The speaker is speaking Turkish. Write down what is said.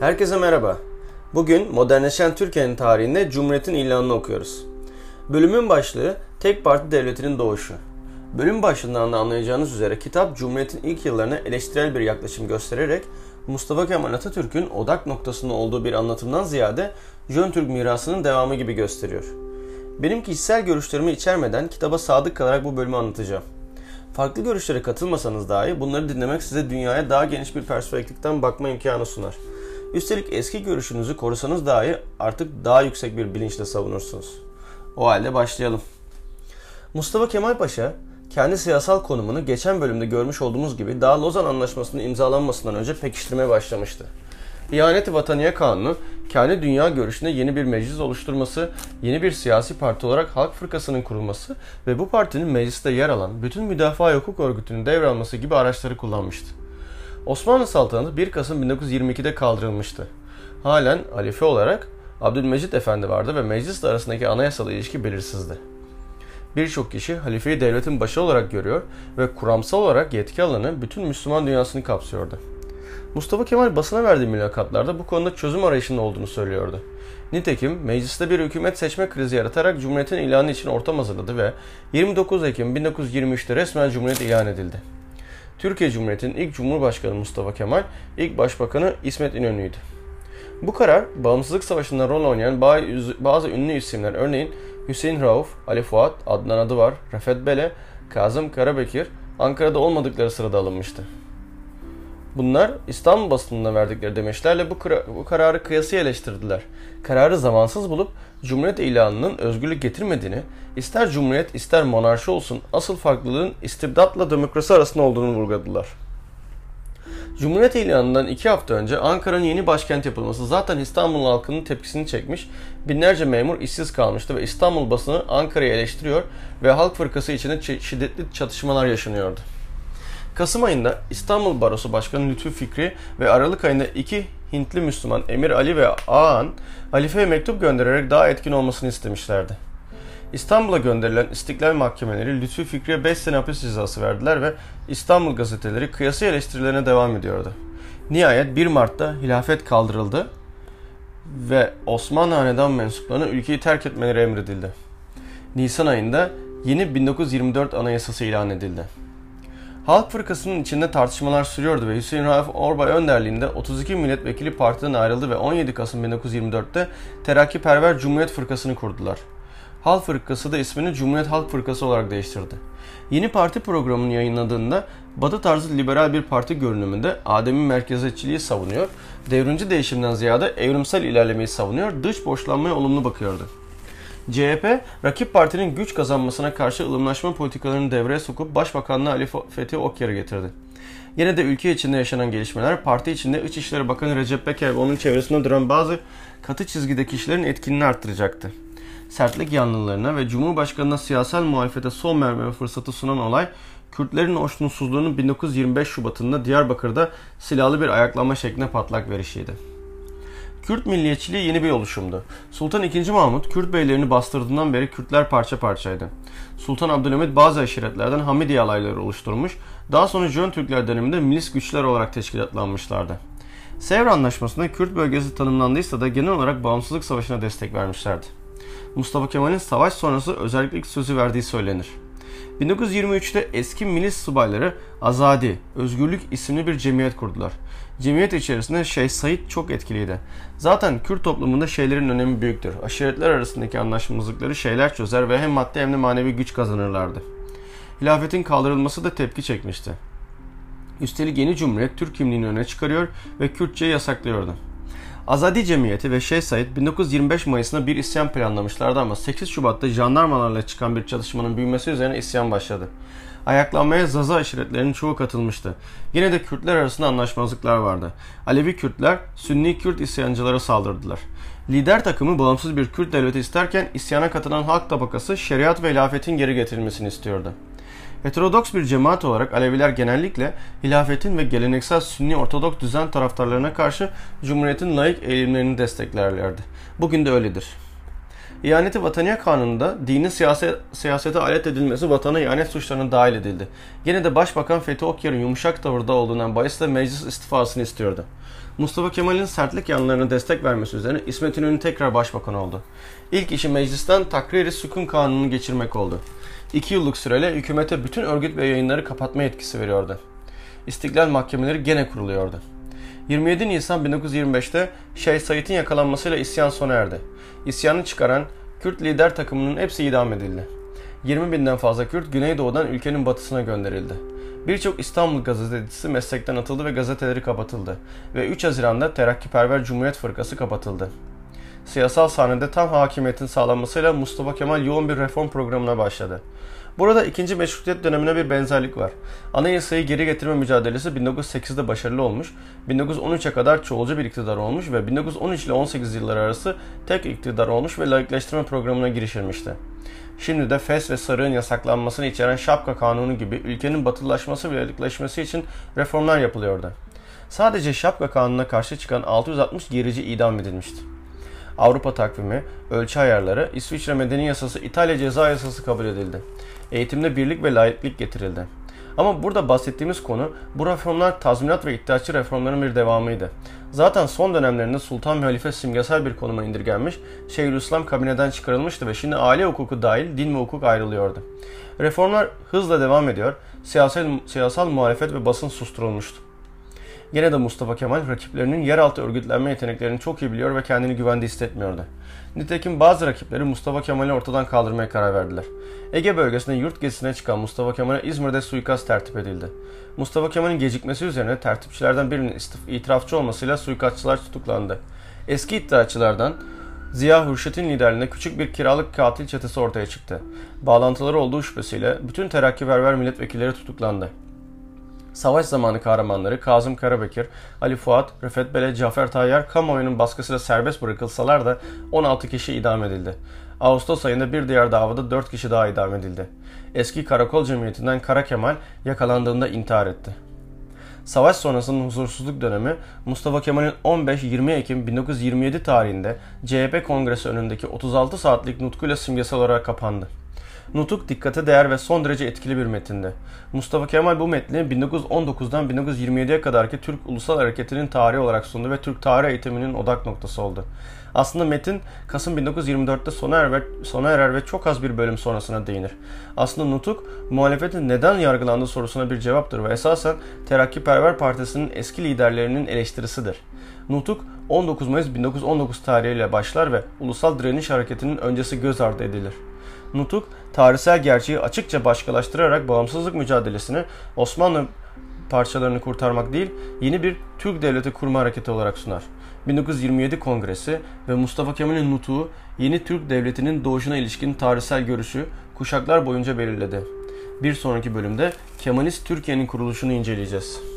Herkese merhaba. Bugün modernleşen Türkiye'nin tarihinde Cumhuriyet'in ilanını okuyoruz. Bölümün başlığı Tek Parti Devleti'nin doğuşu. Bölüm başlığından da anlayacağınız üzere kitap Cumhuriyet'in ilk yıllarına eleştirel bir yaklaşım göstererek Mustafa Kemal Atatürk'ün odak noktasında olduğu bir anlatımdan ziyade Jön Türk mirasının devamı gibi gösteriyor. Benim kişisel görüşlerimi içermeden kitaba sadık kalarak bu bölümü anlatacağım. Farklı görüşlere katılmasanız dahi bunları dinlemek size dünyaya daha geniş bir perspektiften bakma imkanı sunar. Üstelik eski görüşünüzü korusanız dahi artık daha yüksek bir bilinçle savunursunuz. O halde başlayalım. Mustafa Kemal Paşa kendi siyasal konumunu geçen bölümde görmüş olduğumuz gibi daha Lozan Anlaşması'nın imzalanmasından önce pekiştirmeye başlamıştı. İhanet-i Vataniye Kanunu, kendi dünya görüşünde yeni bir meclis oluşturması, yeni bir siyasi parti olarak Halk Fırkası'nın kurulması ve bu partinin mecliste yer alan bütün müdafaa hukuk örgütünün devralması gibi araçları kullanmıştı. Osmanlı saltanatı 1 Kasım 1922'de kaldırılmıştı. Halen halife olarak Abdülmecit Efendi vardı ve meclis arasındaki anayasal ilişki belirsizdi. Birçok kişi halifeyi devletin başı olarak görüyor ve kuramsal olarak yetki alanı bütün Müslüman dünyasını kapsıyordu. Mustafa Kemal basına verdiği mülakatlarda bu konuda çözüm arayışında olduğunu söylüyordu. Nitekim mecliste bir hükümet seçme krizi yaratarak Cumhuriyet'in ilanı için ortam hazırladı ve 29 Ekim 1923'te resmen Cumhuriyet ilan edildi. Türkiye Cumhuriyeti'nin ilk Cumhurbaşkanı Mustafa Kemal, ilk Başbakanı İsmet İnönü'ydü. Bu karar, bağımsızlık savaşında rol oynayan bazı ünlü isimler örneğin Hüseyin Rauf, Ali Fuat, Adnan Adıvar, Refet Bele, Kazım Karabekir Ankara'da olmadıkları sırada alınmıştı. Bunlar İstanbul basınında verdikleri demeçlerle bu, bu kararı kıyası eleştirdiler. Kararı zamansız bulup Cumhuriyet ilanının özgürlük getirmediğini, ister Cumhuriyet ister monarşi olsun asıl farklılığın istibdatla demokrasi arasında olduğunu vurguladılar. Cumhuriyet ilanından iki hafta önce Ankara'nın yeni başkent yapılması zaten İstanbul halkının tepkisini çekmiş, binlerce memur işsiz kalmıştı ve İstanbul basını Ankara'yı eleştiriyor ve halk fırkası içinde şiddetli çatışmalar yaşanıyordu. Kasım ayında İstanbul Barosu Başkanı Lütfü Fikri ve Aralık ayında iki Hintli Müslüman Emir Ali ve Ağan halifeye mektup göndererek daha etkin olmasını istemişlerdi. İstanbul'a gönderilen istiklal mahkemeleri Lütfü Fikri'ye 5 sene hapis cezası verdiler ve İstanbul gazeteleri kıyası eleştirilerine devam ediyordu. Nihayet 1 Mart'ta hilafet kaldırıldı ve Osmanlı Hanedan mensuplarına ülkeyi terk etmeleri emredildi. Nisan ayında yeni 1924 Anayasası ilan edildi. Halk Fırkası'nın içinde tartışmalar sürüyordu ve Hüseyin Rauf Orbay önderliğinde 32 milletvekili partiden ayrıldı ve 17 Kasım 1924'te Terakkiperver Cumhuriyet Fırkası'nı kurdular. Halk Fırkası da ismini Cumhuriyet Halk Fırkası olarak değiştirdi. Yeni parti programını yayınladığında Batı tarzı liberal bir parti görünümünde Adem'in merkeziyetçiliği savunuyor, devrimci değişimden ziyade evrimsel ilerlemeyi savunuyor, dış boşlanmaya olumlu bakıyordu. CHP, rakip partinin güç kazanmasına karşı ılımlaşma politikalarını devreye sokup Başbakanlığı Ali Fethi Okyar'ı getirdi. Yine de ülke içinde yaşanan gelişmeler parti içinde İçişleri Bakanı Recep Peker ve onun çevresinde duran bazı katı çizgide kişilerin etkinliğini arttıracaktı. Sertlik yanlılarına ve Cumhurbaşkanı'na siyasal muhalefete son verme fırsatı sunan olay Kürtlerin hoşnutsuzluğunun 1925 Şubat'ında Diyarbakır'da silahlı bir ayaklanma şeklinde patlak verişiydi. Kürt milliyetçiliği yeni bir oluşumdu. Sultan II. Mahmut Kürt beylerini bastırdığından beri Kürtler parça parçaydı. Sultan Abdülhamit bazı aşiretlerden Hamidiye alayları oluşturmuş, daha sonra Jön Türkler döneminde milis güçler olarak teşkilatlanmışlardı. Sevr Anlaşması'nda Kürt bölgesi tanımlandıysa da genel olarak bağımsızlık savaşına destek vermişlerdi. Mustafa Kemal'in savaş sonrası özellikle sözü verdiği söylenir. 1923'te eski milis subayları Azadi, Özgürlük isimli bir cemiyet kurdular. Cemiyet içerisinde Şeyh Said çok etkiliydi. Zaten Kürt toplumunda şeylerin önemi büyüktür. Aşiretler arasındaki anlaşmazlıkları şeyler çözer ve hem maddi hem de manevi güç kazanırlardı. Hilafetin kaldırılması da tepki çekmişti. Üstelik yeni cumhuriyet Türk kimliğini öne çıkarıyor ve Kürtçeyi yasaklıyordu. Azadi Cemiyeti ve Şeyh Said 1925 Mayıs'ında bir isyan planlamışlardı ama 8 Şubat'ta jandarmalarla çıkan bir çatışmanın büyümesi üzerine isyan başladı. Ayaklanmaya Zaza aşiretlerinin çoğu katılmıştı. Yine de Kürtler arasında anlaşmazlıklar vardı. Alevi Kürtler Sünni Kürt isyancılara saldırdılar. Lider takımı bağımsız bir Kürt devleti isterken isyana katılan halk tabakası şeriat ve hilafetin geri getirilmesini istiyordu. Heterodoks bir cemaat olarak Aleviler genellikle hilafetin ve geleneksel Sünni Ortodoks düzen taraftarlarına karşı Cumhuriyet'in laik eğilimlerini desteklerlerdi. Bugün de öyledir. İhaneti vataniye kanununda dinin siyaset, siyasete alet edilmesi vatana ihanet suçlarına dahil edildi. Yine de Başbakan Fethi Okyar'ın yumuşak tavırda olduğundan bahisle meclis istifasını istiyordu. Mustafa Kemal'in sertlik yanlarına destek vermesi üzerine İsmet İnönü tekrar başbakan oldu. İlk işi meclisten takriri sükun kanunu geçirmek oldu. İki yıllık süreyle hükümete bütün örgüt ve yayınları kapatma yetkisi veriyordu. İstiklal mahkemeleri gene kuruluyordu. 27 Nisan 1925'te Şeyh Said'in yakalanmasıyla isyan sona erdi. İsyanı çıkaran Kürt lider takımının hepsi idam edildi. 20 binden fazla Kürt Güneydoğu'dan ülkenin batısına gönderildi. Birçok İstanbul gazetecisi meslekten atıldı ve gazeteleri kapatıldı. Ve 3 Haziran'da Terakkiperver Cumhuriyet Fırkası kapatıldı. Siyasal sahnede tam hakimiyetin sağlanmasıyla Mustafa Kemal yoğun bir reform programına başladı. Burada ikinci meşrutiyet dönemine bir benzerlik var. Anayasayı geri getirme mücadelesi 1908'de başarılı olmuş, 1913'e kadar çoğulcu bir iktidar olmuş ve 1913 ile 18 yılları arası tek iktidar olmuş ve layıklaştırma programına girişilmişti. Şimdi de fes ve sarığın yasaklanmasını içeren şapka kanunu gibi ülkenin batılılaşması ve layıklaşması için reformlar yapılıyordu. Sadece şapka kanununa karşı çıkan 660 gerici idam edilmişti. Avrupa takvimi, ölçü ayarları, İsviçre Medeni Yasası, İtalya Ceza Yasası kabul edildi. Eğitimde birlik ve layıklık getirildi. Ama burada bahsettiğimiz konu bu reformlar tazminat ve iddiaçı reformların bir devamıydı. Zaten son dönemlerinde sultan ve halife simgesel bir konuma indirgenmiş, Şeyhülislam kabineden çıkarılmıştı ve şimdi aile hukuku dahil din ve hukuk ayrılıyordu. Reformlar hızla devam ediyor, siyasal, siyasal muhalefet ve basın susturulmuştu. Yine de Mustafa Kemal rakiplerinin yeraltı örgütlenme yeteneklerini çok iyi biliyor ve kendini güvende hissetmiyordu. Nitekim bazı rakipleri Mustafa Kemal'i ortadan kaldırmaya karar verdiler. Ege bölgesinde yurt gezisine çıkan Mustafa Kemal'e İzmir'de suikast tertip edildi. Mustafa Kemal'in gecikmesi üzerine tertipçilerden birinin itirafçı olmasıyla suikastçılar tutuklandı. Eski iddiaçılardan Ziya Hürşit'in liderliğinde küçük bir kiralık katil çetesi ortaya çıktı. Bağlantıları olduğu şüphesiyle bütün terakkiperver milletvekilleri tutuklandı. Savaş zamanı kahramanları Kazım Karabekir, Ali Fuat, Rıfet Bele, Cafer Tayyar kamuoyunun baskısıyla serbest bırakılsalar da 16 kişi idam edildi. Ağustos ayında bir diğer davada 4 kişi daha idam edildi. Eski Karakol Cemiyeti'nden Kara Kemal yakalandığında intihar etti. Savaş sonrasının huzursuzluk dönemi Mustafa Kemal'in 15-20 Ekim 1927 tarihinde CHP kongresi önündeki 36 saatlik nutkuyla simgesel olarak kapandı. Nutuk dikkate değer ve son derece etkili bir metindi. Mustafa Kemal bu metni 1919'dan 1927'ye kadarki Türk Ulusal Hareketi'nin tarihi olarak sundu ve Türk tarih eğitiminin odak noktası oldu. Aslında metin Kasım 1924'te sona erer, ve, sona erer ve çok az bir bölüm sonrasına değinir. Aslında Nutuk, muhalefetin neden yargılandığı sorusuna bir cevaptır ve esasen Terakkiperver Partisi'nin eski liderlerinin eleştirisidir. Nutuk 19 Mayıs 1919 tarihiyle başlar ve Ulusal Direniş Hareketi'nin öncesi göz ardı edilir. Nutuk, tarihsel gerçeği açıkça başkalaştırarak bağımsızlık mücadelesini Osmanlı parçalarını kurtarmak değil, yeni bir Türk devleti kurma hareketi olarak sunar. 1927 Kongresi ve Mustafa Kemal'in nutuğu yeni Türk devletinin doğuşuna ilişkin tarihsel görüşü kuşaklar boyunca belirledi. Bir sonraki bölümde Kemalist Türkiye'nin kuruluşunu inceleyeceğiz.